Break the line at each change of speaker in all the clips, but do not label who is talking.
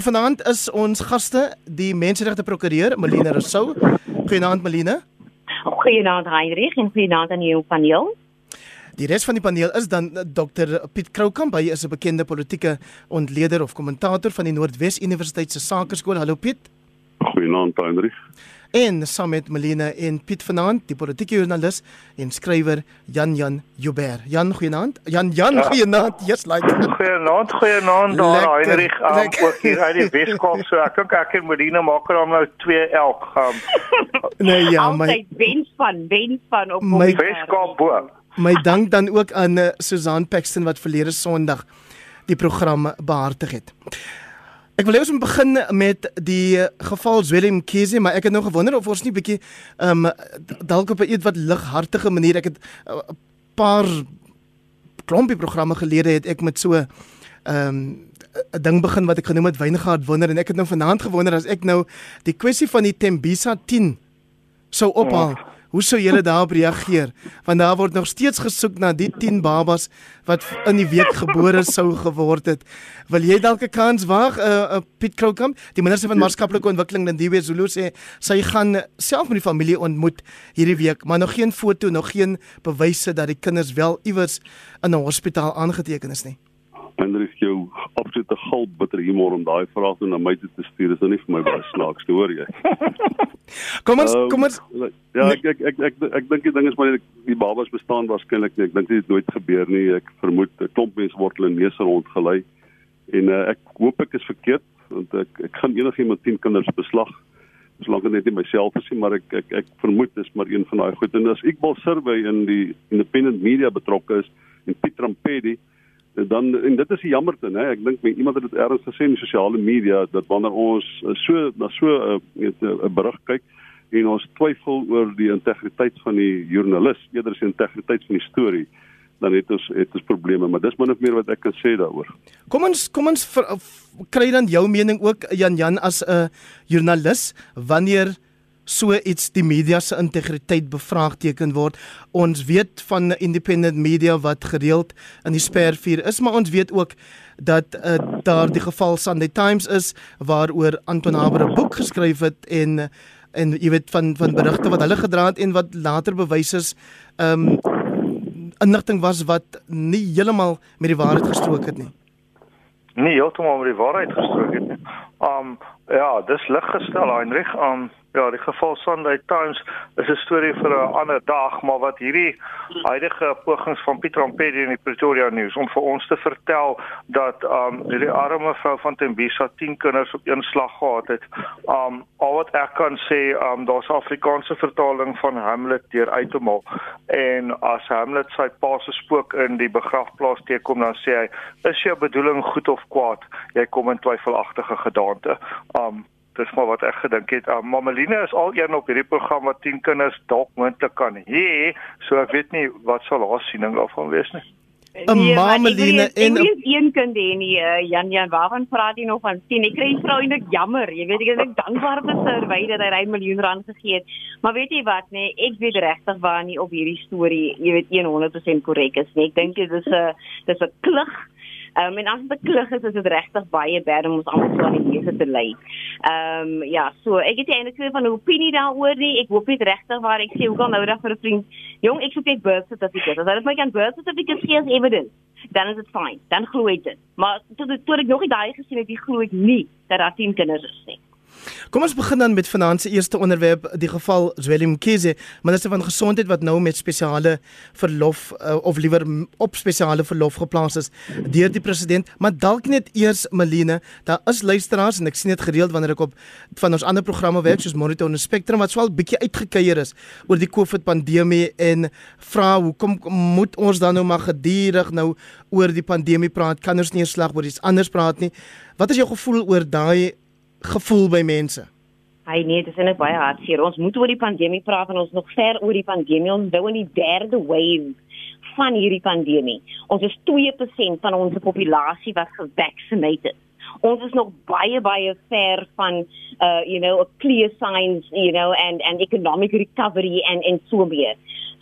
Vanaand is ons gaste die menseregte prokureur Melina Rousseau. Goeienaand Melina.
Goeienaand Heinrich en goeienaand aan jou paneel.
Die res van die paneel is dan Dr Piet Kroukamp, hy is 'n bekende politieke ontleder of kommentator van die Noordwes Universiteit se Sakeskool. Hallo Piet.
Goeienaand Heinrich
en saam met Melina en Piet Vanaand, die politieke joernalis en skrywer Jan Jan Joubert. Jan, goeienaand. Jan Jan, ja. goeienaand. Yes, like.
Goeienaand, goeienaand daar Heinrich um, ook hier uit die Weskaap. So ek dink ek en Melina maak er nou 2 elk gaan.
nee ja,
my wens van wens van op
my Weskaap bo.
My dank dan ook aan uh, Susan Paxton wat verlede Sondag die program behartig het. Ek wil eers begin met die geval Zwelling Mkhize, maar ek het nou gewonder of ons nie bietjie ehm um, dalk op 'n iets wat lighartige manier ek het 'n uh, paar klompie programme gelede het ek met so ehm um, 'n ding begin wat ek genoem het Wyngaard wonder en ek het nou vanaand gewonder as ek nou die kwessie van die Tembisa 10 sou ophaal. Ja. Hoe sou julle daarop reageer? Want daar word nog steeds gesoek na die 10 babas wat in die week gebore sou geword het. Wil jy dalk 'n kans waag, 'n uh, eh, uh, Piet Kroukamp, die minister van maatskaplike ontwikkeling in die Zulu sê sy gaan self met die familie ontmoet hierdie week, maar nog geen foto, nog geen bewyse dat die kinders wel iewers in 'n hospitaal aangeteken is nie.
Hendrik jou absolute gulbitter humor om daai vraag nou na my te stuur is nou nie vir my baie snaaks te hoor jy.
kom ons um, kom ons
ja ek ek ek ek, ek, ek dink die ding is maar die babas bestaan waarskynlik nie. Ek dink dit het nooit gebeur nie. Ek vermoed 'n klomp mense word hulle neus rondgelei en uh, ek hoop ek is verkeerd want ek ek gaan enigiemand 10 kinders beslag solank dit net nie myself is nie maar ek ek ek vermoed dis maar een van daai goed en as Iqbal Survey in die independent media betrokke is en Piet Rampedi dan en dit is die jammerte nê ek dink iemand het dit ergens gesê in sosiale media dat wanneer ons eh, so na so eh, eh, 'n uh, berig kyk en ons twyfel oor die integriteit van die joernalis eerder as die integriteit van die storie dan het ons het ons probleme. Maar dis min of meer wat ek kan sê daaroor.
Kom ons kom ons kry dan jou mening ook Jan Jan as 'n uh, joernalis. Wanneer so iets die media se integriteit bevraagteken word. Ons weet van independent media wat gereeld in die spervuur is, maar ons weet ook dat uh, daar die geval Sunday Times is waaroor Anton Haber 'n boek geskryf het en en jy weet van van berigte wat hulle gedra het en wat later bewys is um inligting was wat nie heeltemal met die waarheid gestrook het nie.
Nee, heeltemal met die waarheid gestrook het nie. Um ja, dis lig gestel Heinrich. Um Ja, die geval Sunday Times is 'n storie vir 'n ander dag, maar wat hierdie huidige pogings van Pieter Ampedi in die Pretoria News om vir ons te vertel dat um hierdie arme vrou van Tembisa 10 kinders op een slag gehad het. Um al wat ek kan sê, um daar's 'n Afrikaanse vertaling van Hamlet deur uit te maak en as Hamlet sy pa se spook in die begrafplaas teekom dan sê hy, "Is jou bedoeling goed of kwaad? Jy kom in twyfelagtige gedagte." Um dis maar wat ek gedink het. Uh, Mameline is al een op hierdie program wat 10 kinders dalk moontlik kan hê, so ek weet nie wat sal haar siening daarvan wees nie.
'n nee, Mameline en 'n
een kind hê nie, uh, Jan Jan, waarvan praat jy nog van 10? Ek kry vrou eintlik jammer. Jy weet ek is dankbaar vir sy wyse dat hy 'n miljoen rand gegee het. Maar weet jy wat, nee, ek weet regtig waar nie op hierdie storie, jy weet 100% korrek is nie. Ek dink dit is 'n dis 'n klug Ehm um, en as dit klug is, is dit regtig baie baie om ons almal so aan die neus te lê. Ehm um, ja, so ek het eintlik twee van 'n opinie daaroor nie. Ek hoop net regtig waar ek sê hoe kan nou dag vir 'n vriend, jong, ek soek net birth certificate. As dit my kan birth certificate gee as evidence, dan is dit fyn. Dan glo ek dit. Maar tot tot ek nog nie daai gesien het, ek glo ek nie dat daar 10 kinders is nie.
Kom ons begin dan met vanaand se eerste onderwerp, die geval Zwelling Mkhize, minister van gesondheid wat nou met spesiale verlof uh, of liewer op spesiale verlof geplaas is deur die president, maar dalk net eers Malene, daar is luisteraars en ek sien dit gereeld wanneer ek op van ons ander programme werk soos Monitor en Spectrum wat swal bietjie uitgekeier is oor die COVID pandemie en vra hoekom moet ons dan nou maar gedurig nou oor die pandemie praat? Kan ons nie slag oor iets anders praat nie? Wat is jou gevoel oor daai gevoel by mense?
Hy nee, dit is net baie hartseer. Ons moet oor die pandemie praat en ons nog ver oor die pandemie. Ons nou in die derde wave van hierdie pandemie. Ons is 2% van ons populasie wat gevaccineerd is. Ons is nog baie baie ver van uh you know, clear signs, you know, and and economic recovery and so meer.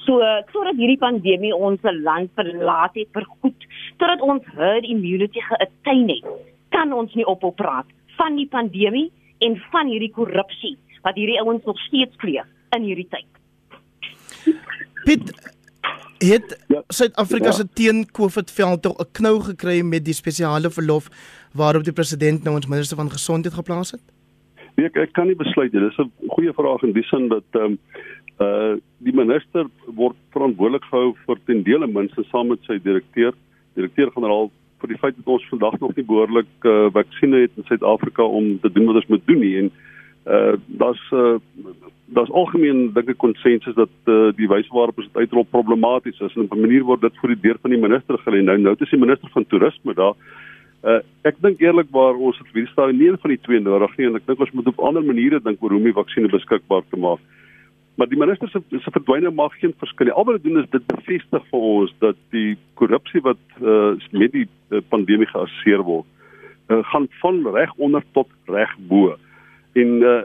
So sodat hierdie pandemie ons land verlaat het vir goed, sodat ons herd immunity geattain het, kan ons nie ophou praat van die pandemie en van hierdie korrupsie wat hierdie ouens nog steeds pleeg in hierdie tyd.
Piet het
Ja.
Suid-Afrika
Ja.
se teen-COVID veldtog 'n knou gekry met die spesiale verlof waarop die president nou ons minister van gesondheid geplaas het?
Nee, ek, ek kan nie besluit nie. Dis 'n goeie vraag in die sin dat ehm um, uh die minister word verantwoordelik gehou vir ten dele minstens saam met sy direkteur, direkteur-generaal vir die feit dat ons vandag nog nie behoorlik uh vaksines het in Suid-Afrika om te doen wat ons moet doen nie en uh daar's uh daar's algemeen dink ek konsensus dat uh, die wyse waarop ons dit uitrol problematies is en op 'n manier word dit voor die deur van die minister gelê. Nou nou is die minister van toerisme daar. Uh ek dink eerlikwaar ons het vir die stadium nie een van die twee nodig nie en ek dink ons moet op ander maniere dink oor hoe om die vaksines beskikbaar te maak. Maar die minister se se verdwyning maak geen verskil nie. Al wat dit doen is dit bevestig vir ons dat die korrupsie wat uh met die uh, pandemie geassosieer word, uh, gaan van reg onder tot reg bo. En uh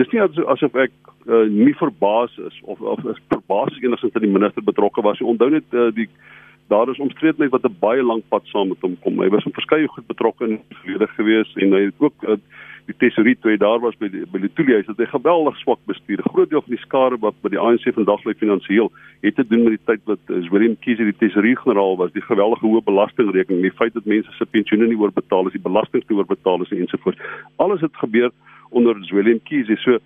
dis nie asof, ek uh, nie verbaas is of of is verbaas enigstens dat die minister betrokke was. Onthou net uh, die daar is omstredenheid wat 'n baie lank pad saam met hom kom. Hy was in verskeie goed betrokke in die verlede gewees en hy het ook uh, die tesourier toe hy daar was by die by die toeliehuis het hy geweldig swak bestuur. Groot deel van die skade wat by die ANC vandag lê finansiëel het te doen met die tyd wat uh, Willem Kieser die tesourier-generaal was, die geweldige hoë belastingrekening, die feit dat mense se pensioene nie oorbetaal is, die belasting nie oorbetaal is en ensovoorts. Alles het gebeur onder Willem Kieser. So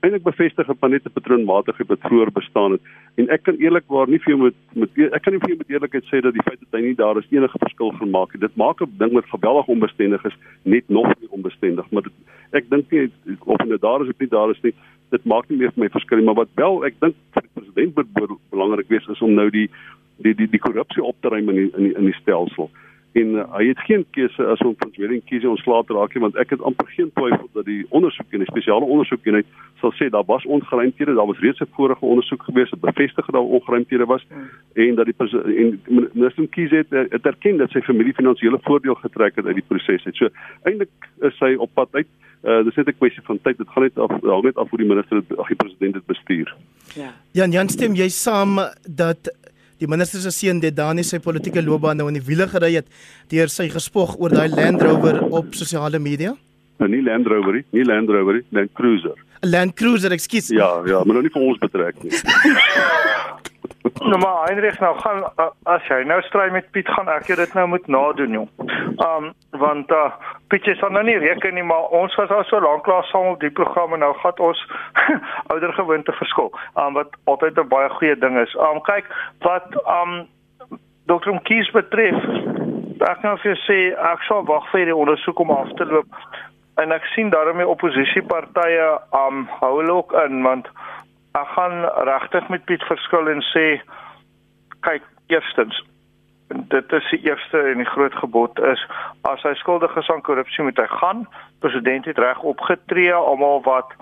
eintlik bevestig 'n planete patroonmatigheid wat vroeër bestaan het. En ek kan eerlikwaar nie vir jou met met ek kan nie vir jou met eerlikheid sê dat die feit dat hy nie daar is enige verskil gemaak het dit maak 'n ding wat geweldig onbestendig is net nog meer onbestendig. Maar dit, ek dink nie of hy daar is of nie daar is nie dit maak nie meer vir my verskil nie. Maar wat wel ek dink vir die president moet belangrik wees is om nou die die die die korrupsie op te ruim in die, in die, in die stelsel en uh, hy het geen keuse as om van Weling kies ontslae te raak nie want ek het amper geen twyfel dat die ondersoek en die spesiale ondersoekeenheid sal sê daar was ongeruimthede daar was reeds 'n vorige ondersoek gewees wat bevestig dat daar ongeruimthede was hmm. en dat die en minister Kies het, het erken dat sy familie finansiële voordeel getrek het uit die proses het so eintlik is sy op pad uit. Uh, dis net 'n kwessie van tyd. Dit gaan net af hang net af hoe die minister ag die president dit bestuur.
Ja. Jan Jan stem jy saam dat die minister se seun het Dani sy politieke loopbaan nou in die wiele gery het deur sy gespog oor daai Land Rover op sosiale media?
Nou nie Land Rover nie, nie Land Rover nie, Land Cruiser.
'n Land Cruiser, ekskuus.
Ja, ja, maar nou nie vir ons betrek nie.
Nou maar Heinrich nou gaan as jy nou stry met Piet gaan ek dit nou moet nadoen jong. Um want uh Piet is dan nou nie reken nie maar ons was al so lank klaar saam op die programme nou gaan ons ouer gewoonte verskil. Um wat altyd 'n baie goeie ding is. Um kyk wat um Dr. Kies betref ek kan vir sê ek sal wag vir die ondersoek om af te loop en ek sien daarmee oppositiepartye um hou hulle ook in want ek gaan regtig met Piet verskil en sê kyk eerstens dit is die eerste en die groot gebod is as hy skuldig is aan korrupsie moet hy gaan. President het reg opgetree almal wat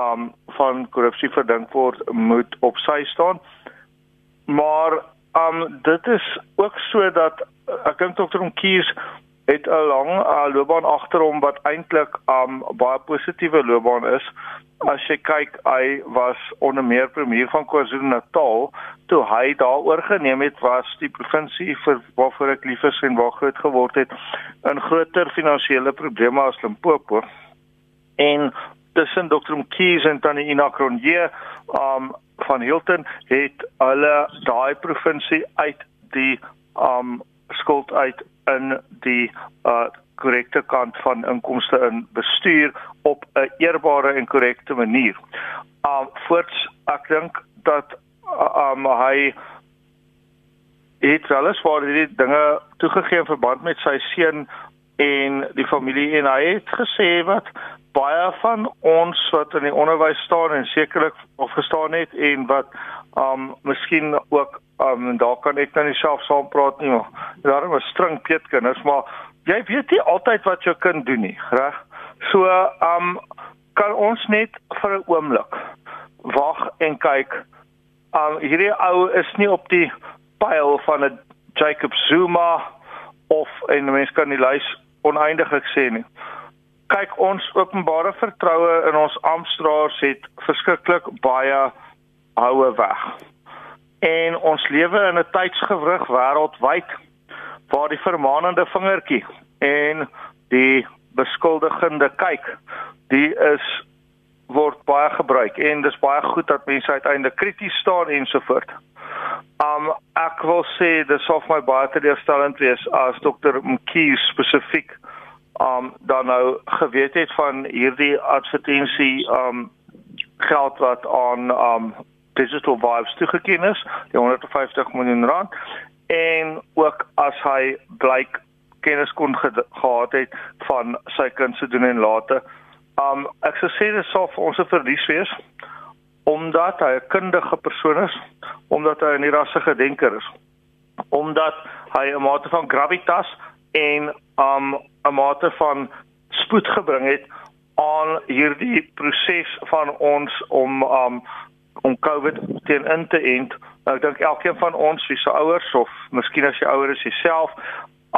um van korrupsie verdink word moet op sy staan. Maar um dit is ook so dat ek dink dokter Onkies het 'n lang uh, loopbaan agter hom wat eintlik um baie positiewe loopbaan is. As jy kyk, hy was onder meer premier van KwaZulu-Natal toe hy daar oorgeneem het was die provinsie vir waarvoor ek lief is en waar groot geword het in groter finansiële probleme as Limpopo. En tussen Dr. Mkhize en Tannie Ina Kronje um van Hilton het hulle daai provinsie uit die um skuld uit in die uh korrekte kant van inkomste in bestuur op 'n eerbare en korrekte manier. Um voorts ek dink dat um hy het alles waar hierdie dinge toegegee in verband met sy seun en die familie en hy het gesê wat baie van ons wat in die onderwys staan en sekerlik of gestaan het en wat um miskien ook um daar kan ek nou nie self saam praat nie maar daarom is string peetkinders maar jy weet nie altyd wat jou kind doen nie reg? So um kan ons net vir 'n oomblik wag en kyk. Um hierdie ou is nie op die pyl van 'n Jacob Zuma of en mense kan die lys oneindiglik sê nie. Kyk ons openbare vertroue in ons amptdraers het verskriklik baie houe weg. En ons lewe in 'n tydsgewrig wêreldwyd waar die vermaanende vingertjie en die beskuldigende kyk, die is word baie gebruik en dis baie goed dat mense uiteindelik krities staan ensovoorts. Um ek wil sê dis of my baie teleurstellend wees as Dr. Mkhize spesifiek um dan nou geweet het van hierdie advertensie um geld wat aan um digital vibes toegeken is, die 150 miljoen rand en ook as hy blyk kennis kon ge gehad het van sy kind se doen en late. Um ek sou sê dit sou vir ons 'n verlies wees omdat hy 'n kundige persoon is, omdat hy 'n rassige denker is, omdat hy 'n mate van gravitas en um 'n mate van spoed gebring het aan hierdie proses van ons om um om COVID teen in te ent. Nou, ek dink elkeen van ons wie se ouers of miskien as jy ouer is jouself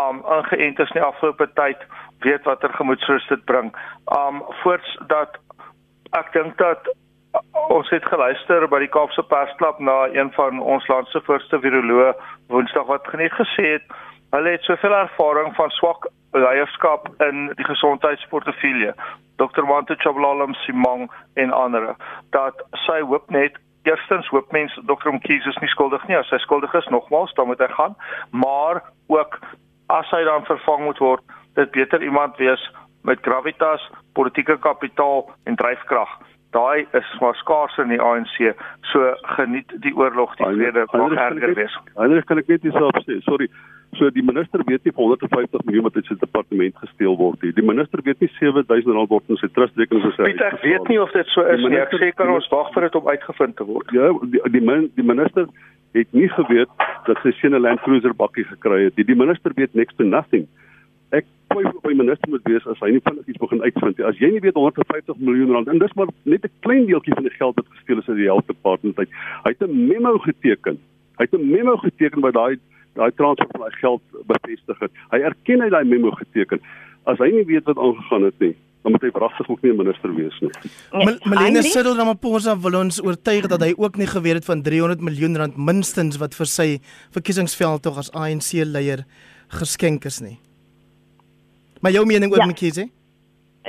um ingeënt is in die afgelope tyd weet watter gemoedsrus dit bring. Um voorts dat ek dink dat ons het geluister by die Kaapse Persklub na een van ons land se voorste viroloog Woensdag wat geniet gesê het hulle het soveel ervaring van swak leierskap in die gesondheidsportefeulje Dr. Mantu Chablalam Simong en ander dat sy hoop net eerstens hoop mense Dr. Mkhize is nie skuldig nie as hy skuldig is nogmaals dan moet hy gaan maar ook as hy dan vervang moet word dit beter iemand wees met gravitas, politieke kapitaal en dryfkrag daai is maar skaars in die ANC. So geniet die oorlog die vrede mag erger wees.
Anders kan ek net iets op sê. Sorry. So die minister weet nie vir 150 miljoen wat uit sy departement gesteel word nie. Die minister weet nie 7000 rand word in sy trustrekening gesê.
Piet, ek weet nie of dit so is nie. Ek sê kan ons wag vir dit om uitgevind te word.
Ja, die die, min, die minister het nie geweet dat sy seun 'n Land Cruiser bakkie gekry het. Die, die minister weet next to nothing ek kwai op my minister moet wees as hy nie vinnig iets begin uitvind nie. As jy nie weet 150 miljoen rand en dis maar net 'n klein deeltjie van die geld wat gesteel is uit die health department uit. Hy het 'n memo geteken. Hy het 'n memo geteken by daai daai transfer van daai geld bevestig het. Hy erken hy daai memo geteken. As hy nie weet wat aangegaan het nie, dan moet hy wragtig ook nie 'n minister wees nie.
Nee, Melanie Cyril Ramaphosa wil ons oortuig dat hy ook nie geweet het van 300 miljoen rand minstens wat vir sy verkiesingsveld tog as ANC leier geskenk is nie. Maar jou mening oor ja. Mkhize?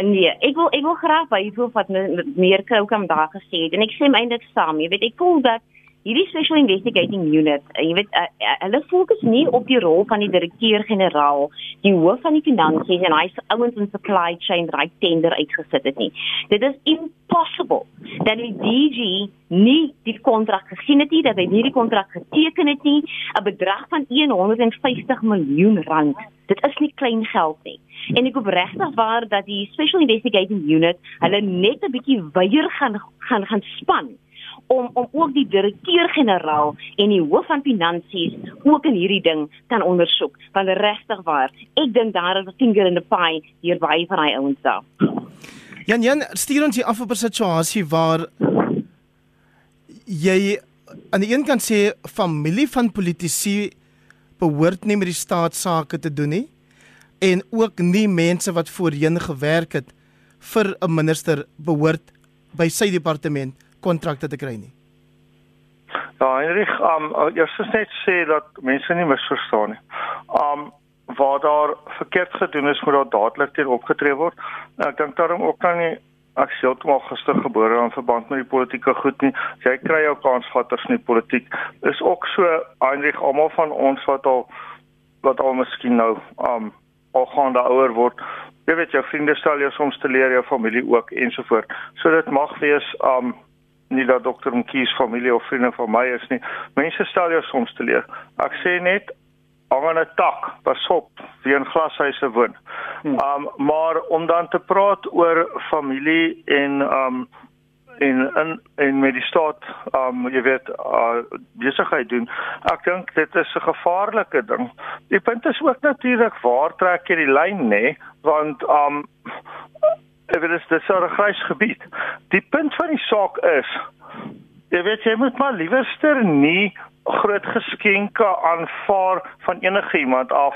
Nee, ek wil ek wil graag by hoeveel wat meer Kroukamp daar gesê het en ek sê my eintlik saam, jy weet ek voel dat hierdie special investigating unit, jy weet uh, uh, hulle fokus nie op die rol van die direkteur-generaal, die hoof van die finansies en hy se ouens in supply chain raai tender uitgesit het nie. Dit is impossible dat die DG nie die kontrak gesien het nie, dat hy nie die kontrak geteken het nie, 'n bedrag van 150 miljoen rand. Dit is nie klein geld nie. En ek hoop regtig waar dat die special investigating unit hulle net 'n bietjie weier gaan gaan gaan span om om ook die direkteur-generaal en die hoof van finansies ook in hierdie ding kan ondersoek want regtig waar ek dink daar is 'n finger in the pie hier by van hy ouens daar.
Jan Jan stuur ons hier af op 'n situasie waar jy aan die een kant sê familie van politici behoort nie met die staatsake te doen nie en ook nie mense wat voorheen gewerk het vir 'n minister behoort by sy departement kontrakte te kry nie.
Ja, Heinrich, um eers net sê dat mense nie misverstaan nie. Um waar daar verkeerd gedoen is, moet daar dadelik teen opgetree word. Nou, ek dink daarom ook dan nie ek sê toe maar gister gebore in verband met die politieke goed nie. Jy kry jou kansvatters in die politiek. Is ook so Heinrich almal van ons wat al wat al miskien nou um al gaan daar ouer word. Jy weet jou vriende stel jou soms te leer jou familie ook ensovoort. So dit mag wees um nie dat dokter Mkhize familie of vriende van my is nie. Mense stel jou soms te leer. Ek sê net hang aan 'n tak, pas op, wie in glashuise woon. Hmm. Um maar om dan te praat oor familie en um en in en met die staat um jy weet uh, besigheid doen. Ek dink dit is 'n gevaarlike ding. Die punt is ook natuurlik waar trek jy die lyn nê? Nee? Want um dit is dis 'n grys gebied. Die punt van die saak is jy weet jy moet maar liewerster nie groot geskenke aanvaar van enige iemand af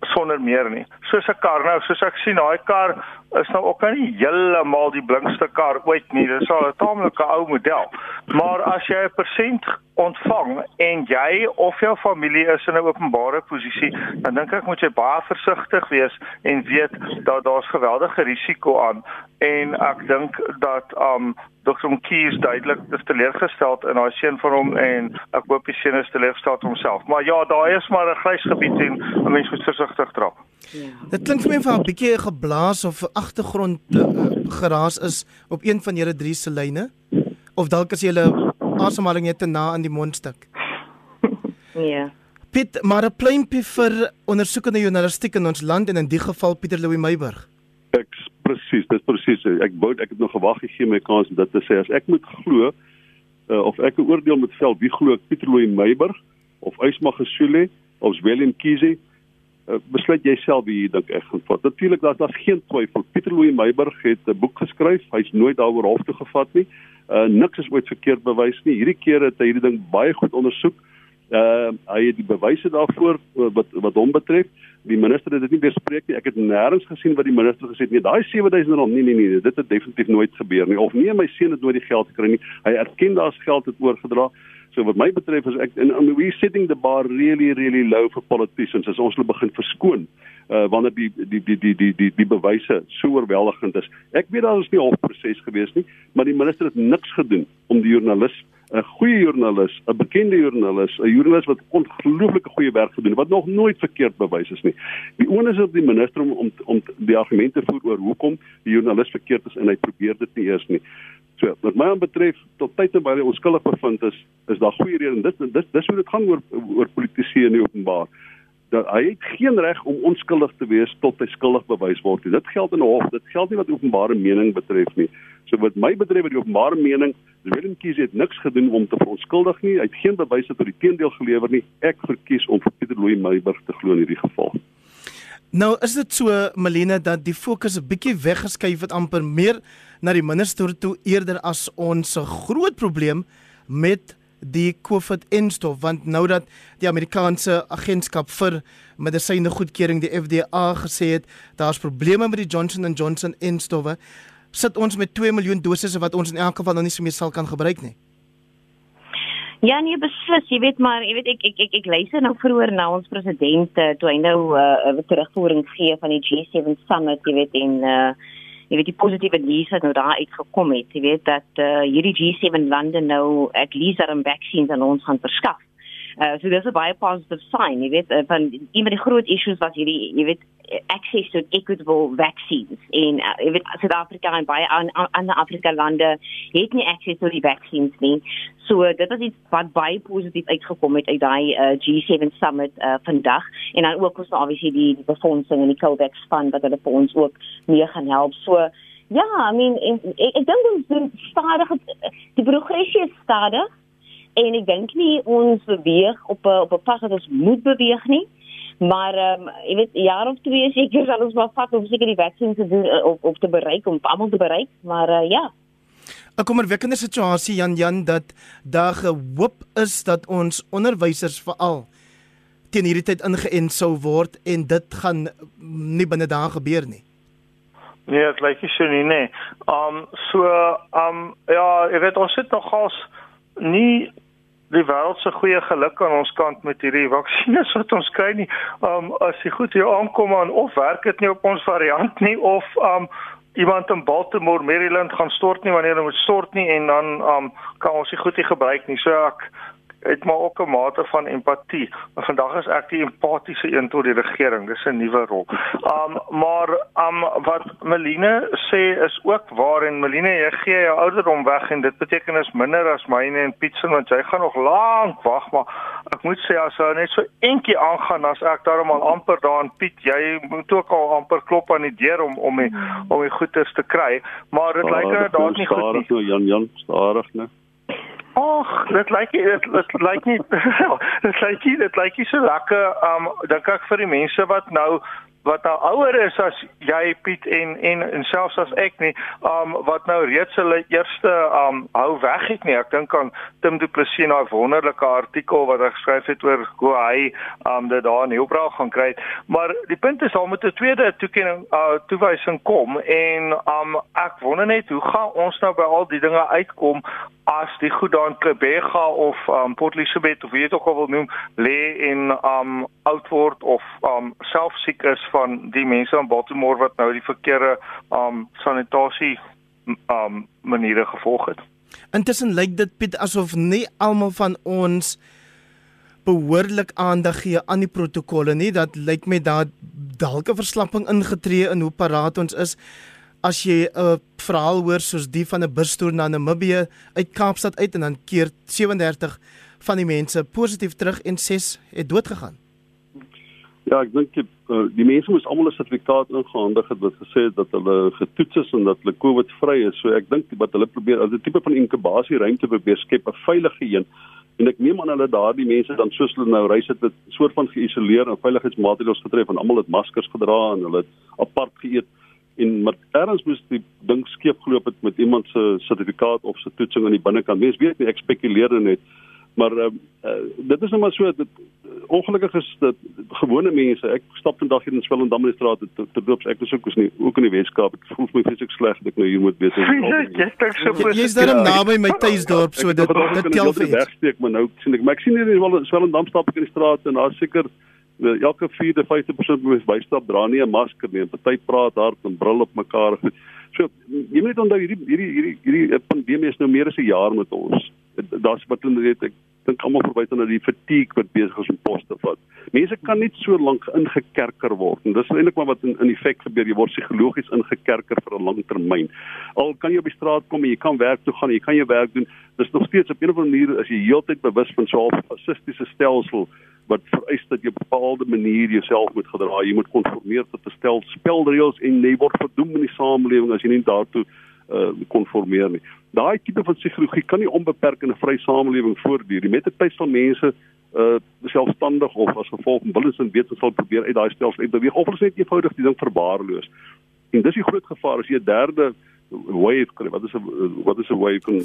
sonder meer nie. Soos 'n kar nou, soos ek sien daai kar is nou ook nie heeltemal die blinkste kar ooit nie. Dis al 'n taamlike ou model. Maar as jy 'n persent ontvang en jy of jou familie is in 'n openbare posisie, dan dink ek moet jy baie versigtig wees en weet dat daar's geweldige risiko aan en ek dink dat um Dr. Mkies duidelik is teleurgestel in daai seun van hom en ek hoop die seun is teleurgestel homself. Maar ja, daar is maar 'n grys gebied en 'n mens moet versigtig trap.
Ja. Dit klink vir my van 'n bietjie geblaas of agtergrond uh, geraas is op een van julle drie se lyne of dalk as jy hulle asemhaling net te na aan die mondstuk.
Ja.
Piet, maar 'n pleintjie vir ondersoekende journalistiek in ons land en in die geval Pieter Louw Meyburg.
Ek presies, dis presies. Ek wou ek het nog gewag gegee my kans om dit te sê as ek moet glo uh, of ek 'n oordeel moet vel wie glo Pieter Louw Meyburg of Ysma Gesule of Willem Kiese uh, besluit jouself wie jy dink ek gaan vat. Natuurlik daar's daar geen twyfel. Pieter Louw Meyburg het 'n boek geskryf. Hy's nooit daaroor hof toe gevat nie. Uh niks is ooit verkeerd bewys nie. Hierdie keer het hy hierdie ding baie goed ondersoek. Uh hy het die bewyse daarvoor wat wat hom betref. Die minister het dit nie bespreek nie. Ek het nêrens gesien wat die minister gesê het nie. Daai 7000 rand, nee nee nee, dit het definitief nooit gebeur nie. Of nee, my seun het nooit die geld gekry nie. Hy erken daar's geld het oorgedra. So wat my betref is ek en we setting the bar really really low for politicians as ons hulle begin verskoon uh wanneer die die die die die die die bewyse so oorweldigend is. Ek weet daar is nie hofproses gewees nie, maar die minister het niks gedoen om die joernalis 'n goeie joernalis, 'n bekende joernalis, 'n joernalis wat ongelooflike goeie werk gedoen het wat nog nooit verkeerd bewys is nie. Die onus is op die minister om om om die argumente voer oor hoekom die joernalis verkeerd is en hy probeer dit nie eers nie. So, wat my betref, tot tyd en baie onskuldig bevind is, is daar goeie redes. Dit dis dis hoe dit gaan oor oor politisie in die openbaar. Dat hy het geen reg om onskuldig te wees tot hy skuldig bewys word. Dit geld in 'n hof. Dit geld nie wat openbare mening betref nie. So wat my betref met die openbare mening, Willem Kies het niks gedoen om te verontskuldig nie. Hy het geen bewyse tot die teendeel gelewer nie. Ek verkies om vir Pieter Louw Meyburg te glo in hierdie geval.
Nou is dit so Melina dat die fokus 'n bietjie weggeskuif het amper meer na die minister toe eerder as ons groot probleem met die COVID-19 stof want nou dat die Amerikaanse agentskap vir medisyne goedkeuring die FDA gesê het daar's probleme met die Johnson & Johnson instowwe sit ons met 2 miljoen dosisse wat ons in elk geval nou nie meer sal kan gebruik nie.
Ja nee beslis, jy weet maar, jy weet ek ek ek, ek luister nou vroeër na ons president uh, toe hy nou 'n uh, uh, terugvoering gee van die G7 summit, jy weet en uh, jy weet die positiewe nuus wat nou daar uitgekom het, jy weet dat uh, hierdie G7 lande nou at least aan vaksines aan ons gaan verskaf. Uh, so dis 'n baie positive sign, jy weet, uh, van een van die groot issues was hierdie, jy weet, access to equitable vaccines in uh, jy weet Suid-Afrika en baie ander Afrika lande het nie access tot die vaccines nie. So dit was iets wat baie positief uitgekom het uit daai uh, G7 summit uh, vandag en dan ook ons obviously die, die befondsing en die COVAX fund wat hulle vir ons ook mee gaan help. So ja, I mean ek, ek dink ons doen stadig die progressie is stadig en ek dink nie ons beweeg op 'n op 'n pad wat ons moet beweeg nie. Maar ehm um, jy weet jaar of twee seker sal ons maar vat om seker die vaksin te doen of of te bereik om almal te bereik, maar uh, ja.
'n Kommerwekkende situasie Jan Jan dat daar gehoop is dat ons onderwysers veral teen hierdie tyd ingeënt sou word en dit gaan nie binne dae gebeur nie.
Nee, dit lyk nie so nie, nee. Um so um ja, jy weet ons sit nog gas nie die wêreld se goeie geluk aan ons kant met hierdie vaksines wat ons kry nie. Um as jy goed hier aankom aan of werk dit nie op ons variant nie of um iemand in Baltimore, Maryland gaan stort nie wanneer hulle moet stort nie en dan um kan ons dit goed hier gebruik nie. So ek het maar ook 'n mate van empatie. Maar vandag is ek die empatiese een tot die regering. Dis 'n nuwe rol. Um maar um wat Meline sê is ook waar en Meline jy gee jou ouderdom weg en dit beteken is minder as myne en Pietsen want jy gaan nog lank wag maar ek moet sê as jy net so eentjie aangaan as ek daarom al amper daar in Piet jy moet ook al amper klop aan die deur om om die, om die goeders te kry. Maar dit lyk nou daar's nie goed nie.
Stadig Jan Jan, stadig net.
Ag, dit lyk nie dit, dit lyk nie dit lyk nie dit lyk nie so lekker. Um dink ek vir die mense wat nou wat nou ouer is as jy Piet en en en selfs as ek nie um wat nou reeds hulle eerste um hou weg het nie. Ek dink aan Tim Du Plessis en daai wonderlike artikel wat hy geskryf het oor hoe hy um dit daar in Hielbra gaan kry. Maar die punt is al met 'n tweede toekenning uh toewysing kom en um ek wonder net hoe gaan ons nou by al die dinge uitkom as die goed daar in Kebega of um Port Elizabeth of wie dit ook al wil noem lê en um oud word of um self siek is van die mense in Baltimore wat nou die verkeerde um sanitasie um maniere gevolg het.
Intussen lyk dit Piet asof nie almal van ons behoorlik aandag gee aan die protokolle nie. Dat lyk my daar dalk 'n verslapping ingetree in hoe paraat ons is. As jy 'n verhaal hoor soos die van 'n bustoer na Namibië uit Kaapstad uit en dan keer 37 van die mense positief terug en 6 het dood gegaan.
Ja, ek dink die, uh, die mense moes almal 'n sertifikaat ingehandig het wat gesê het dat hulle getoets is en dat hulle COVID-vry is. So ek dink wat hulle probeer as 'n tipe van inkubasie ruimte probeer skep, 'n veilige een. En ek neem aan hulle daardie mense dan soos hulle nou reis het, het soort van geïsoleer en veiligheidsmaatreëls getref en almal het maskers gedra en hulle het apart geëet en maar erns moes die ding skeef geloop het met iemand se sertifikaat of se toetsing aan die binnekant. Mens weet nie, ek spekuleer net. Maar uh, uh, dit is net maar so dat ongelukkig is dit gewone mense. Ek stap vandag hier in Swellendam in die straat te te loop. Ek is ook is nie ook in die Weskaap. Ek voel my fisies sleg dat ek nou hier moet wees.
Jy is daar naby my tuisdorp so dit dit tel vir
wegsteek maar nou sien ek maar ek sien hier in Swellendam stap ek in die straat en daar seker eh, elke 4de 50% moet bystap dra nie 'n masker nie. Party praat hard en brul op mekaar. So jy moet onthou hierdie hierdie hierdie hierdie pandemie is nou meer as 'n jaar met ons. Daar's wat hulle weet ek dink almal verwys na die fatigue wat besig is om pos te vat. Mense kan net so lank ingekerker word en dis eintlik maar wat in in effek gebeur. Jy word psigologies ingekerker vir 'n lang termyn. Al kan jy op die straat kom en jy kan werk toe gaan, jy kan jou werk doen. Dis nog steeds op 'n of ander manier as jy heeltyd bewus van so 'n fasistiese stelsel wat vereis dat jy op 'n bepaalde manier jouself moet gedra. Jy moet konformeer tot 'n stel spelreëls en jy word verdoem in die samelewing as jy nie daartoe uh konformeer nie. Daai tipe van psigologie kan nie onbeperk in 'n vry samelewing voortduur nie. Met 'n tyd van mense uh selfstandig of as gevolg van willens en wetens sal probeer uit daai stelsel uit beweeg of hulle net eenvoudig die ding verbaarloos. En dis die groot gevaar as jy 'n derde wave kry. Wat is 'n wat is 'n wave kan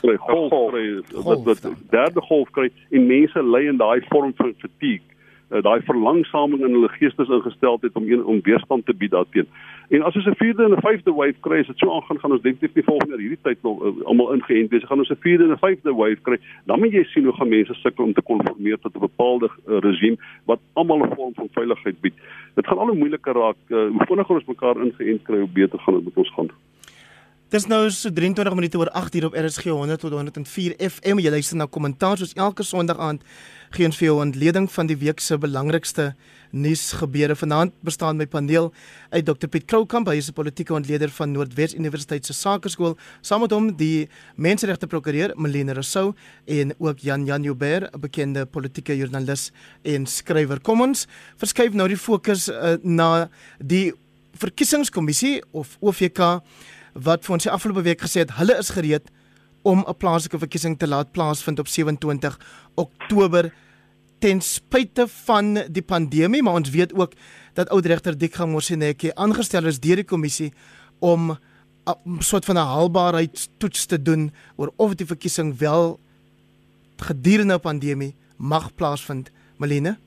kry?
Golf kry. Wat wat derde golf kry en mense ly in daai vorm van fatigue uh, daai verlangsaming in hulle geestesingesteldheid om een om weerstand te bied daarteen. En as ons 'n vierde en 'n vyfde wave kry, as dit so aangaan gaan ons definitief nie volgende hierdie tyd nog uh, almal ingeënt wees. Gaan ons 'n vierde en 'n vyfde wave kry, dan moet jy sien hoe gaan mense sukkel om te konformeer tot 'n bepaalde uh, regime wat almal 'n vorm van veiligheid bied. Dit gaan al hoe moeiliker raak. Uh, hoe vinniger ons mekaar ingeënt kry, hoe beter gaan dit met ons gaan.
Dis nou so 23 minute oor 8 hier op RSG 100 tot 104 FM. Jy luister na kommentaar soos elke Sondag aand gee ons vir jou 'n ontleding van die week se belangrikste nuusgebeure. Vanaand bestaan my paneel uit Dr Piet Kroukamp, hy is 'n politieke ontleder van Noordwes Universiteit se Sakeskool, saam met hom die menseregte prokureur Melina Rousseau en ook Jan Jan Joubert, 'n bekende politieke joernalis en skrywer. Kom ons verskuif nou die fokus uh, na die verkiesingskommissie of OVK wat vir ons die afgelope week gesê het hulle is gereed om 'n plaaslike verkiesing te laat plaasvind op 27 Oktober ten spyte van die pandemie, maar ons weet ook dat oudregter Dikgang Moseneke aangestel is deur die kommissie om 'n soort van 'n haalbaarheidstoets te doen oor of die verkiesing wel gedurende 'n pandemie mag plaasvind. Malene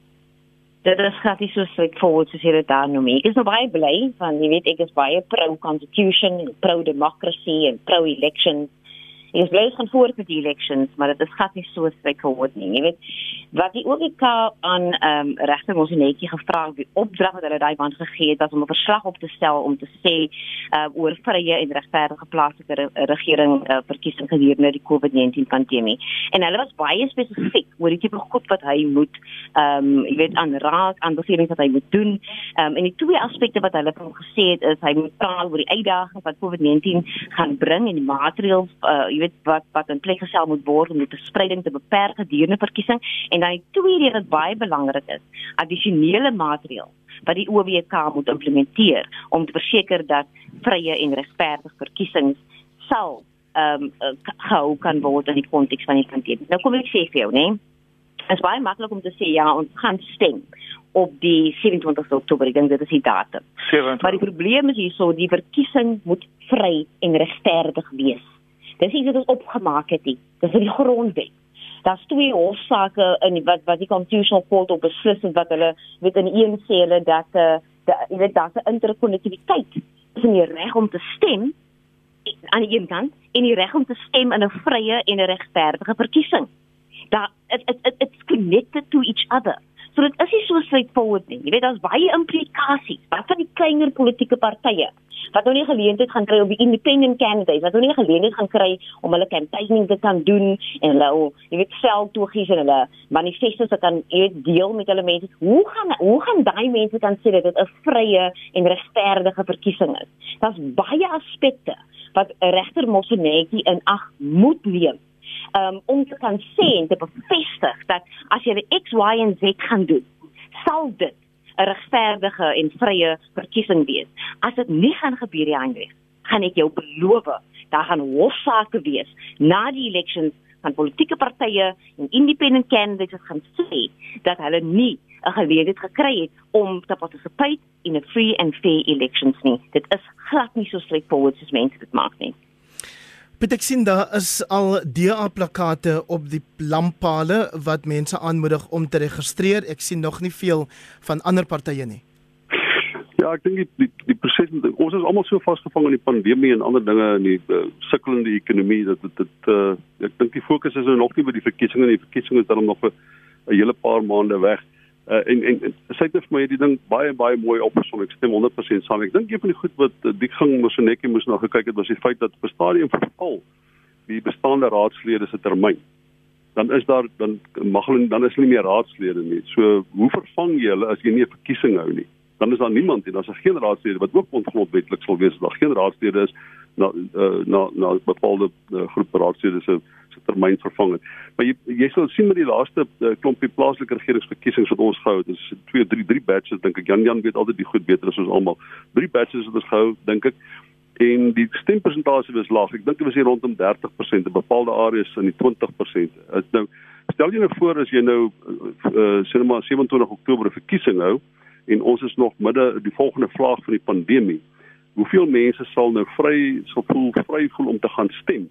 Dit is gratis so sê voor soos dit daar noem. Ek is nou baie bly want jy weet ek is baie pro constitution, pro democracy en pro elections Ek is bly ons gaan voort met die elections, maar dit is gat nie so straightforward nie. Jy weet, wat die OVK aan ehm um, regter ons netjie gevra het, die opdrag wat hulle daai band gegee het was om 'n verslag op te stel om te sê uh oor vrye en regverdige plaaslike re regering uh, verkiesing gedurende die COVID-19 pandemie. En hulle was baie spesifiek oor die tipe goed wat hy moet ehm um, jy weet aan raad aan bevelings wat hy moet doen. Ehm um, en die twee aspekte wat hulle van gesê het is hy moet praat oor die uitdagings wat COVID-19 gaan bring en die maatreëls uh weet wat wat in plek gestel moet word om die verspreiding te beperk gedurende verkiesing en dan die tweede wat baie belangrik is, addisionele maatreëls wat die OWK moet implementeer om te verseker dat vrye en regverdige verkiesings sal ehm um, gehou kan word in die konteks van die pandemie. Nou kom ek sê vir jou, né? Nee? Dit is baie maklik om te sê ja, ons gaan stem op die 27ste Oktober. Ek dink dit is die datum.
27.
Maar die probleem is hierso die verkiesing moet vry en regverdig wees. Dis iets wat ons opgemaak het nie. Dis in die grondwet. Daar's twee hofsaake in wat wat die constitutional court op beslis het wat hulle weet in een sê hulle dat eh uh, jy weet daar's 'n interkonnektiwiteit tussen die reg om te stem aan die een kant en die reg om te stem in 'n vrye en regverdige verkiesing. Daar it, it, it, it's connected to each other. So dit is nie so straightforward nie. Jy weet daar's baie implikasies. Wat van die kleiner politieke partye wat nou nie geleentheid gaan kry om die independent candidates wat nou nie geleentheid gaan kry om hulle campaigning te kan doen en hulle jy weet veldtogies en hulle manifestos te kan jy weet deel met hulle mense. Hoe gaan hoe gaan daai mense kan sê dat dit 'n vrye en regverdige verkiesing is? Daar's baie aspekte wat regter Mosonetjie in ag moet neem um, om te kan sê en te bevestig dat as jy X, Y en Z gaan doen, sal dit 'n regverdige en vrye verkiesing wees. As dit nie gaan gebeur nie, Heinrich, gaan ek jou beloof, daar gaan hofsaake wees na die elections van politieke partye en independent candidates gaan sê dat hulle nie 'n geleentheid gekry het om te participate in 'n free and fair elections nie. Dit is glad nie so straightforward soos mense dit maak nie.
Piet ek sien daar is al DA plakate op die lamppale wat mense aanmoedig om te registreer. Ek sien nog nie veel van ander partye nie.
Ja, ek dink die die, die proses ons is almal so vasgevang in die pandemie en ander dinge in die uh, sukkelende ekonomie dat dit dit uh, ek dink die fokus is nou nog nie by die verkiesings en die verkiesings is dan nog 'n hele paar maande weg. Uh, en en, sy het vir my die ding baie baie mooi opgesom. Ek stem 100% saam. Ek dink een van die goed wat uh, die ging mos so netjie moes na gekyk het was die feit dat op 'n stadium verval die bestaande raadslede se termyn. Dan is daar dan mag hulle dan is hulle nie meer raadslede nie. So hoe vervang jy hulle as jy nie 'n verkiesing hou nie? Dan is daar niemand en daar's geen raadslede wat ook ongrondwetlik sal wees as daar geen raadslede is na uh, na na bepaalde uh, groep raadslede se se termyn vervang het. Maar jy jy sal sien met die laaste uh, klompie plaaslike regeringsverkiesings wat ons gehou het, dis 2 3 3 batches dink ek Jan Jan weet altyd die goed beter as ons almal. 3 batches het ons gehou dink ek en die stempersentasie was laag. Ek dink dit was hier rondom 30% in bepaalde areas in die 20%. Dit nou stel jy nou voor as jy nou uh, sê maar 27 Oktober verkiesing hou en ons is nog midde die volgende vlaag van die pandemie. Hoeveel mense sal nou vry sal voel vry voel om te gaan stem?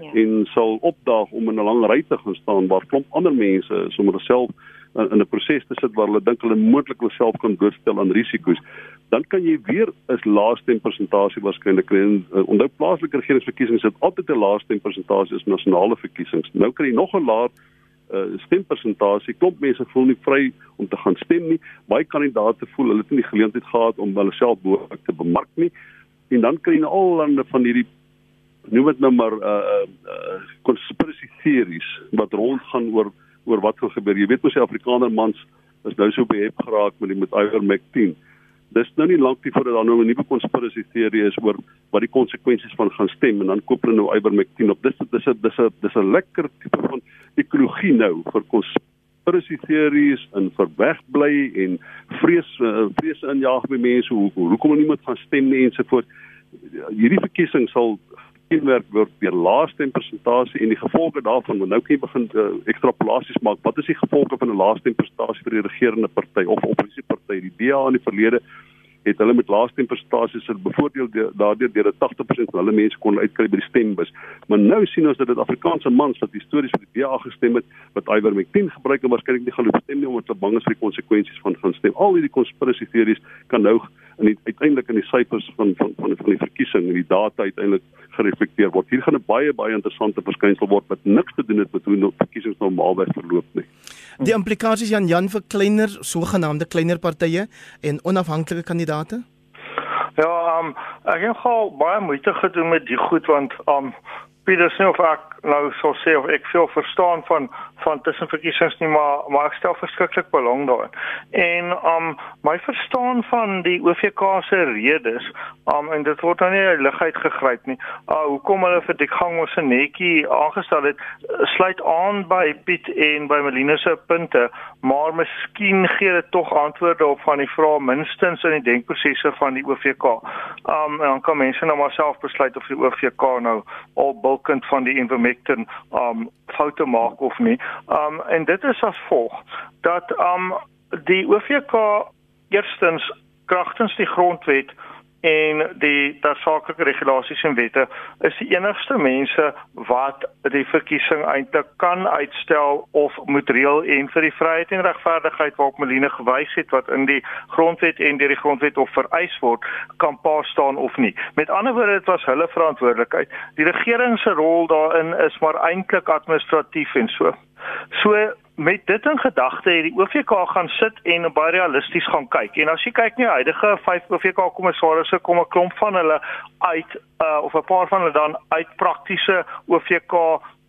Ja. en sal opdaag om in 'n lang ry te gaan staan waar klomp ander mense sommer self in, in 'n proses te sit waar hulle dink hulle moontlik hulle self kan doorstel aan risiko's. Dan kan jy weer 'n laaste persentasie waarskynlik kry. Uh, onthou plaaslike regeringsverkiesings het altyd 'n laaste persentasie as nasionale verkiesings. Nou kry jy nog 'n laer uh, stempersentasie. Klomp mense voel nie vry om te gaan stem nie. Baie kandidaate voel hulle het nie die geleentheid gehad om hulle self behoorlik te bemark nie. En dan kry jy nou al lande van hierdie noem dit nou maar uh uh conspiracy theories wat rondgaan oor oor wat gaan gebeur. Jy weet mos die Afrikaner mans is nou so behep geraak met die met Ivermectin. Dis nou nie lank nie voordat daar nou 'n nuwe conspiracy theorie is oor wat die konsekwensies van gaan stem en dan koop hulle nou Ivermectin op. Dis dis is dis 'n dis 'n lekker tipe van ekologie nou vir conspiracy theories en vir wegbly en vrees uh, vrees injaag by mense hoe hoekom hulle nie moet gaan stem nie ensovoorts. Hierdie verkiesing sal kenmerk word deur laaste persentasie en die gevolge daarvan want nou kan begin uh, ekstrapolasies maak. Wat is die gevolge van 'n laaste persentasie vir die regerende party of oppositieparty? Die DA in die verlede het hulle met laaste persentasies het bevoordeel daardeur deur 80% van hulle mense kon uitkry by die stembus. Maar nou sien ons dat dit Afrikaanse mans wat histories vir die DA gestem het, wat Ivermectin gebruik en waarskynlik nie gaan stem nie omdat hulle bang is vir die konsekwensies van gaan stem. Al hierdie konspirasie teorieë kan nou in die, uiteindelik in die syfers van van van van die verkiesing en die data uiteindelik gereflekteer word. Hier gaan 'n baie baie interessante verskynsel word wat niks te doen het met hoe nou verkiesings normaalweg verloop nie.
Die implikasies Jan Jan vir kleiner sogenaamde kleiner partye en onafhanklike kandidate?
Ja, um, ek het al baie moeite gedoen met die goed want um Pieter sê of ek nou sou sê of ek veel verstaan van van tussenverkiesings nie maar maar ek stel verskriklik belang daarin. En um my verstaan van die OVK se redes um en dit word nou nie ligheid gegryp nie. Uh hoekom hulle vir die gang ons 'n netjie aangestel het sluit aan by Piet en by Melina se punte, maar miskien gee dit tog antwoorde op van die vrae minstens in die denkprosesse van die OVK. Um en dan kan mense nou maar self besluit of die OVK nou al bulkend van die Ivermectin um foute maak of nie. Um en dit is as volg dat um die OVK eerstens kragtens die grondwet en die tersaaklike regulasies en wette is die enigste mense wat die verkiesing eintlik kan uitstel of moet reël en vir die vryheid en regverdigheid waarop Meline gewys het wat in die grondwet en deur die grondwet of vereis word kan pa staan of nie. Met ander woorde dit was hulle verantwoordelikheid. Die regering se rol daarin is maar eintlik administratief en so. So met dit in gedagte het die OVK gaan sit en baie realisties gaan kyk. En as jy kyk na die huidige 5 OVK kommissarisse kom 'n klomp van hulle uit uh, of 'n paar van hulle dan uit praktiese OVK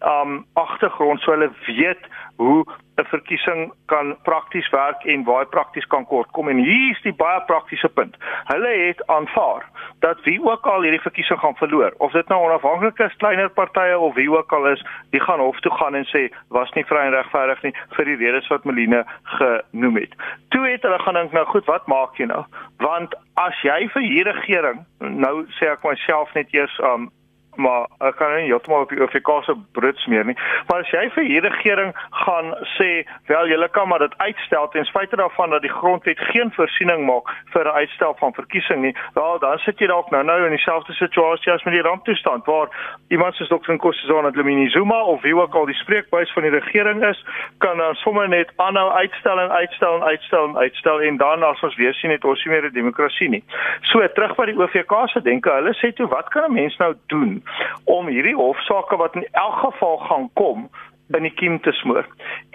um agtergrond so hulle weet hoe 'n verkiesing kan prakties werk en waar prakties kan kortkom en hier is die baie praktiese punt. Hulle het aanvaar dat wie ook al hierdie verkiesing gaan verloor, of dit nou onafhanklike kleiner partye of wie ook al is, die gaan hof toe gaan en sê was nie vry en regverdig nie vir die redes wat Meline genoem het. Toe het hulle gaan dink nou goed, wat maak jy nou? Want as jy vir hierdie regering nou sê ek myself net eers um maar ek kan nie heeltemal op die OVK se brits meer nie. Maar as jy vir hierdie regering gaan sê, wel julle kan maar dit uitstel ten spyte daarvan dat die grondwet geen voorsiening maak vir 'n uitstel van verkiesing nie, wel dan sit jy dalk nou nou in dieselfde situasie as met die ramptoestand waar iemand soos Dr. Nkosazana Dlamini Zuma of wie ook al die spreekbuis van die regering is, kan dan sommer net aanhou uitstel en uitstel en uitstel en uitstel en dan as ons weer sien het ons nie meer 'n demokrasie nie. So terug by die OVK se denke, hulle sê toe wat kan 'n mens nou doen? Om hierdie hofsaake wat in elk geval gaan kom in die kiem te smoor.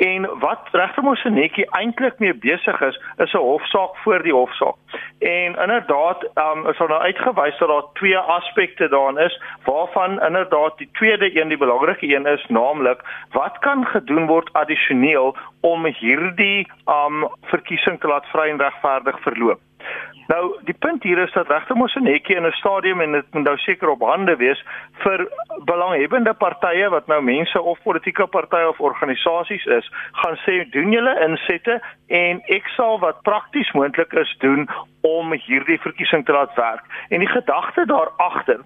En wat regter Mosenetjie eintlik mee besig is, is 'n hofsaak voor die hofsaak. En inderdaad, um, is daar nou uitgewys dat daar twee aspekte daarin is waarvan inderdaad die tweede een die belangrike een is, naamlik wat kan gedoen word addisioneel om hierdie um verkiesing te laat vry en regverdig verloop. Nou, die punt hier is dat regter mos 'n netjie in 'n stadium en dit moet nou seker op hande wees vir belanghebbende partye wat nou mense of politieke partye of organisasies is, gaan sê doen julle insette en ek sal wat prakties moontlik is doen om hierdie verkiesing te laat werk. En die gedagte daar agter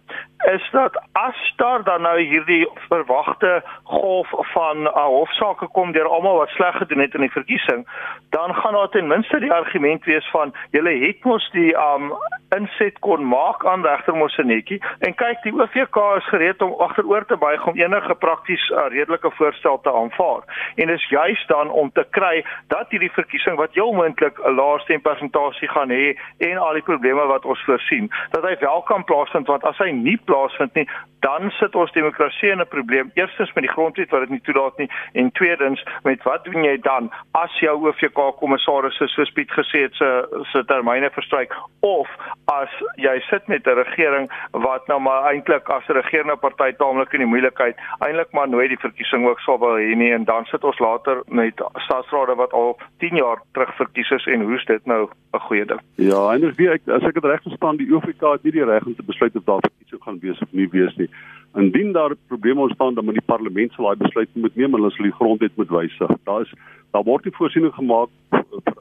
is dat as daar dan nou hierdie verwagte golf van uh, hofsaake kom deur almal wat sleg gedoen het in die verkiesing, dan gaan daar ten minste die argument wees van julle het mos die um inset kon maak aan regter Mosenetjie en kyk die OVK is gereed om agteroor te buig om enige prakties uh, redelike voorstel te aanvaar. En dis juis dan om te kry dat hierdie verkiesing wat heel moontlik 'n lae stempersentasie gaan hê en al die probleme wat ons voorsien, dat hy wel kan plaasvind want as hy nie plaasvind nie, dan sit ons demokrasie in 'n probleem. Eerstens met die grondwet wat dit nie toelaat nie en tweedens met wat doen jy dan as jou OVK kommissaris soos Piet gesê het se se termyne verstryk of as jy sit met 'n regering wat nou maar eintlik as 'n regerende party taamlik in die moeilikheid eintlik maar nooit die verkiesing ook sal wil hê nie en dan sit ons later met staatsrade wat al 10 jaar terug verkies is en hoe's dit nou 'n goeie ding.
Ja, en ek as ek dit reg verstaan, die OFK het nie die reg om te besluit of daar verkiesing gaan wees of nie wees nie. Indien daar probleme ontstaan, dan moet die parlement sal daai besluit moet neem en hulle sal die grondwet moet wysig. Daar is daar word nie voorsiening gemaak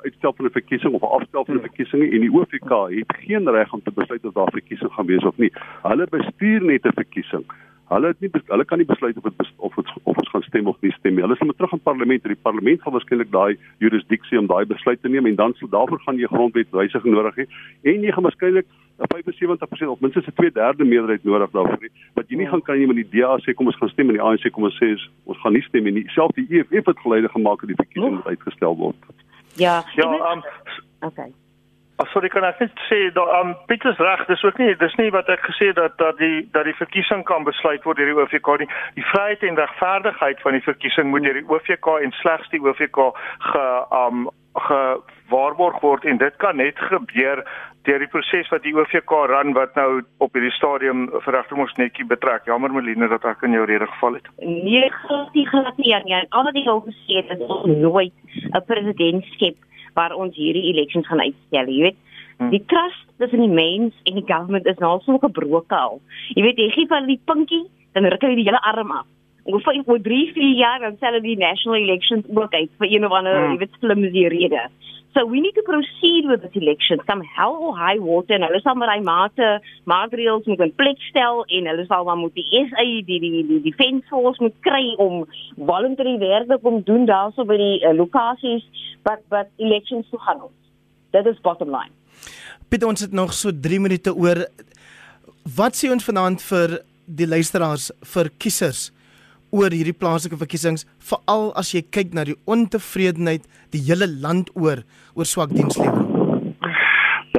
uitstel van 'n verkiesing of 'n afstel van 'n verkiesing en die OFK het geen reg om te besluit of daar verkiesing gaan wees of nie. Hulle bestuur net 'n verkiesing. Hulle het nie hulle kan nie besluit of dit of het, of ons gaan stem of nie stem nie. Hulle sal moet terug aan parlement en die parlement gaan waarskynlik daai jurisdiksie om daai besluit te neem en dan sal daarvoor gaan jy grondwetwysiging nodig hê en jy gaan waarskynlik 'n 75% of minstens 'n 2/3 meerderheid nodig daarvoor hê. Wat jy nie gaan kan jy met die DA sê kom ons gaan stem en die ANC kom ons sê ons gaan nie stem nie. Selfs die EFF het geleide gemaak dat die verkiesing uitgestel word.
Ja,
ja, um,
okay.
Ag sorry kan ek net sê dat um Pieters reg, dis ook nie dis nie wat ek gesê dat dat die dat die verkiesing kan besluit word deur die OVK nie. Die vryheid en regverdigheid van die verkiesing moet deur die OVK en slegs die OVK ge um gewaarborg word en dit kan net gebeur deur die proses wat die OVK ran wat nou op hierdie stadium verregter ons netjie betrek. Jammer Meline dat ek in jou rede geval het.
Nee, glad nie glad nie. Ja, al wat ek al gesê het is ons nooit 'n president skep waar ons hierdie elections gaan uitstel, jy weet. Hmm. Die trust tussen die mens en die government is nou so gebroke al. Jy weet, jy gee van die pinkie, dan ruk hy die hele arm af. Of vir oor 3, 4 jaar dan stel die national elections ook uit vir een of ander, hmm. jy weet, flimsy rede. So we need to proceed with this election. Come hell or high water en hulle sal maar hy mate maatreëls moet in plek stel en hulle sal maar moet die SA die die die defense force moet kry om voluntary werk te kom doen daarso by die uh, lokasies but but elections toe gaan ons. That is bottom line.
Piet ons het nog so 3 minute oor wat sê ons vanaand vir die luisteraars vir kiesers oor hierdie plaaslike verkiesings veral as jy kyk na die ontevredenheid die hele land oor oor swak dienslewering.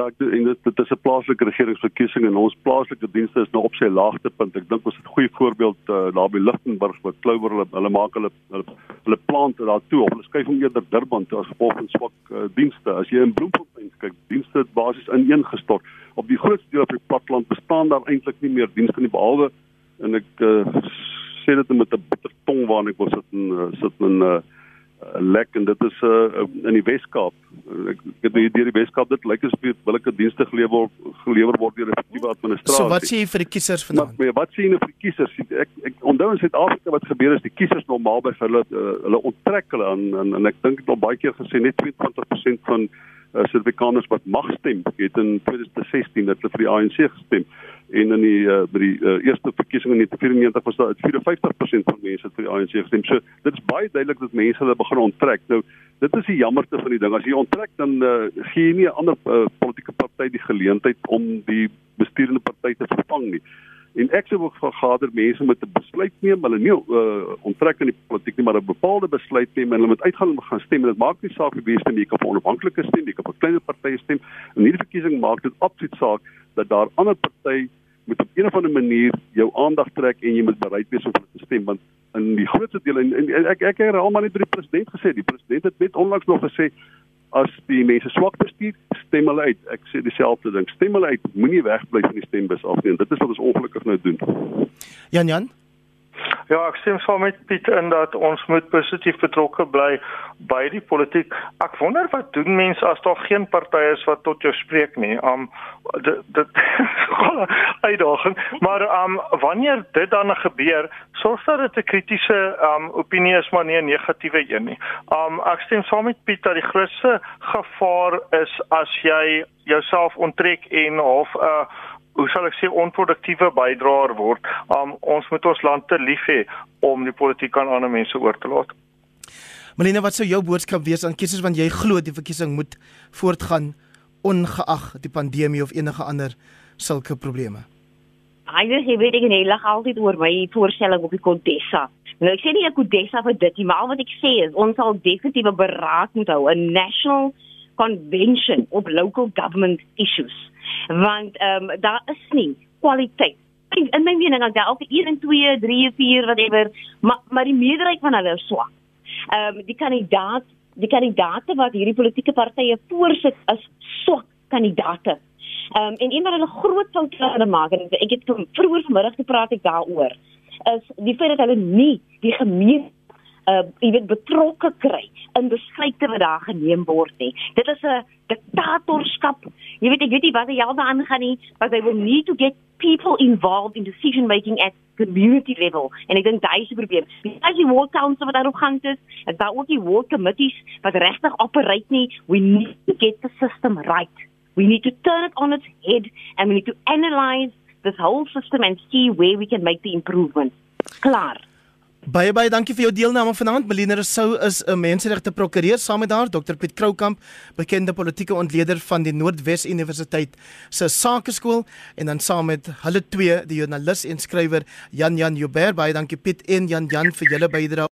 Ja, ek dink dit, dit is 'n plaaslike regeringsverkiesing en ons plaaslike dienste is nou op sy laagtepunt. Ek dink ons het 'n goeie voorbeeld uh, daar by Lichtenburg met Clover hulle hulle maak hulle hulle, hulle plante daartoe of hulle skuif hom eerder Durban toe as gevolg van swak uh, dienste. As jy in Bloemfontein kyk, dienste het basies ineengestort. Op die grootste deel van die platteland bestaan daar eintlik nie meer dienste nie behalwe en ek uh, sê dit met 'n bitter tong waarin ek wil sit en uh, sit in 'n uh, lek en dit is uh, in die Wes-Kaap. Ek ek weet deur die Wes-Kaap dit lyk asof billike dienste gelewer gelewer word deur 'n effektiewe administrasie.
So wat sê jy vir die kiesers vanaand?
Maar wat sê jy nou vir die kiesers? Ek ek onthou in Suid-Afrika wat gebeur is die kiesers normaal by hulle uh, hulle onttrek hulle aan en, en ek dink dit al baie keer gesê net 22% van uh, Suid-Afrikaners wat mag stem het in 2016 dat hulle vir die ANC gestem en in die uh, by die uh, eerste verkiesing in 1994 was daar 54% van mense vir die ANC gestem. So dit is baie duidelik dat mense hulle begin onttrek. Nou dit is die jammerte van die ding. As jy onttrek dan uh, gee jy nie 'n ander uh, politieke party die geleentheid om die bestuurende party te vervang nie. En ek sou ook vergader mense met 'n besluit neem, hulle nie uh, onttrek in die politiek nie, maar 'n bepaalde besluit neem en hulle moet uitgaan en gaan stem. Dit maak nie saak wie stem nie, jy kan vir onafhanklike stem, jy kan vir kleiner partye stem. In hierdie verkiesing maak dit absoluut saak dat daar ander partye moet op 'n of ander manier jou aandag trek en jy moet bereid wees om te stem want in die grootste deel en, en ek ek het almal net by die president gesê die president het net onlangs nog gesê as die mense swak bestuur stem hulle uit. Ek sê dieselfde ding stem hulle uit moenie wegbly van die stembus af nie dit is wat ons ongelukkig nou doen.
Jan Jan
Ja, ek stem saam met Piet in dat ons moet positief betrokke bly by die politiek. Ek wonder wat doen mense as daar geen partye is wat tot jou spreek nie. Um dit dit uitdaging, maar um wanneer dit dan gebeur, sorg dat dit 'n kritiese um opinie is maar nie 'n negatiewe een nie. Um ek stem saam met Piet dat die grootste gevaar is as jy jouself onttrek en half 'n uh, hoe sal ek sê onproduktiewe bydraer word. Um ons moet ons land te lief hê om die politiek aan ander mense oor te laat.
Melina, wat sou jou boodskap wees aan kiesers want jy glo die verkiesing moet voortgaan ongeag die pandemie of enige ander sulke probleme?
Eintlik jy weet ek en hy lag altyd oor my voorstelling op die Kodessa. Nou ek sê nie ek Kodessa vir dit nie, maar wat ek sê is ons sal definitief 'n beraad moet hou, 'n national convention op local government issues want ehm um, daar is nie kwaliteit. In my mening dan daar ook 1 2 3 4 whatever, maar maar die meerderheid van hulle is swak. Ehm um, die kandidaat die kandidaate wat hierdie politieke partye voorsit is swak kandidaate. Ehm um, en een wat hulle groot foute maak en ek het vroeër vanmiddag gepraat ek daaroor is die feit dat hulle nie die gemeenskap uh jy weet betrokke kry in besluite wat daar geneem word nie. Dit is 'n diktatorskap. Jy weet ek weet nie wat hy al daaraan gaan nie, but they will need to get people involved in decision making at community level. En ek dink daai is die probleem. As jy ward council wat daarop gaan is, en daar ook die ward committees wat regtig operate nie, we need to get the system right. We need to turn it on its head and we need to analyze this whole system and see where we can make the improvements. Klaar.
Baie baie dankie vir jou deelname vanaand. Melina Rousseau is 'n menseregte prokureur saam met haar Dr Piet Kroukamp, bekende politieke ontleder van die Noordwes Universiteit se Sakeskool en dan saam met hulle twee, die joernalis en skrywer Jan Jan Joubert. Baie dankie Piet en Jan Jan vir julle bydrae.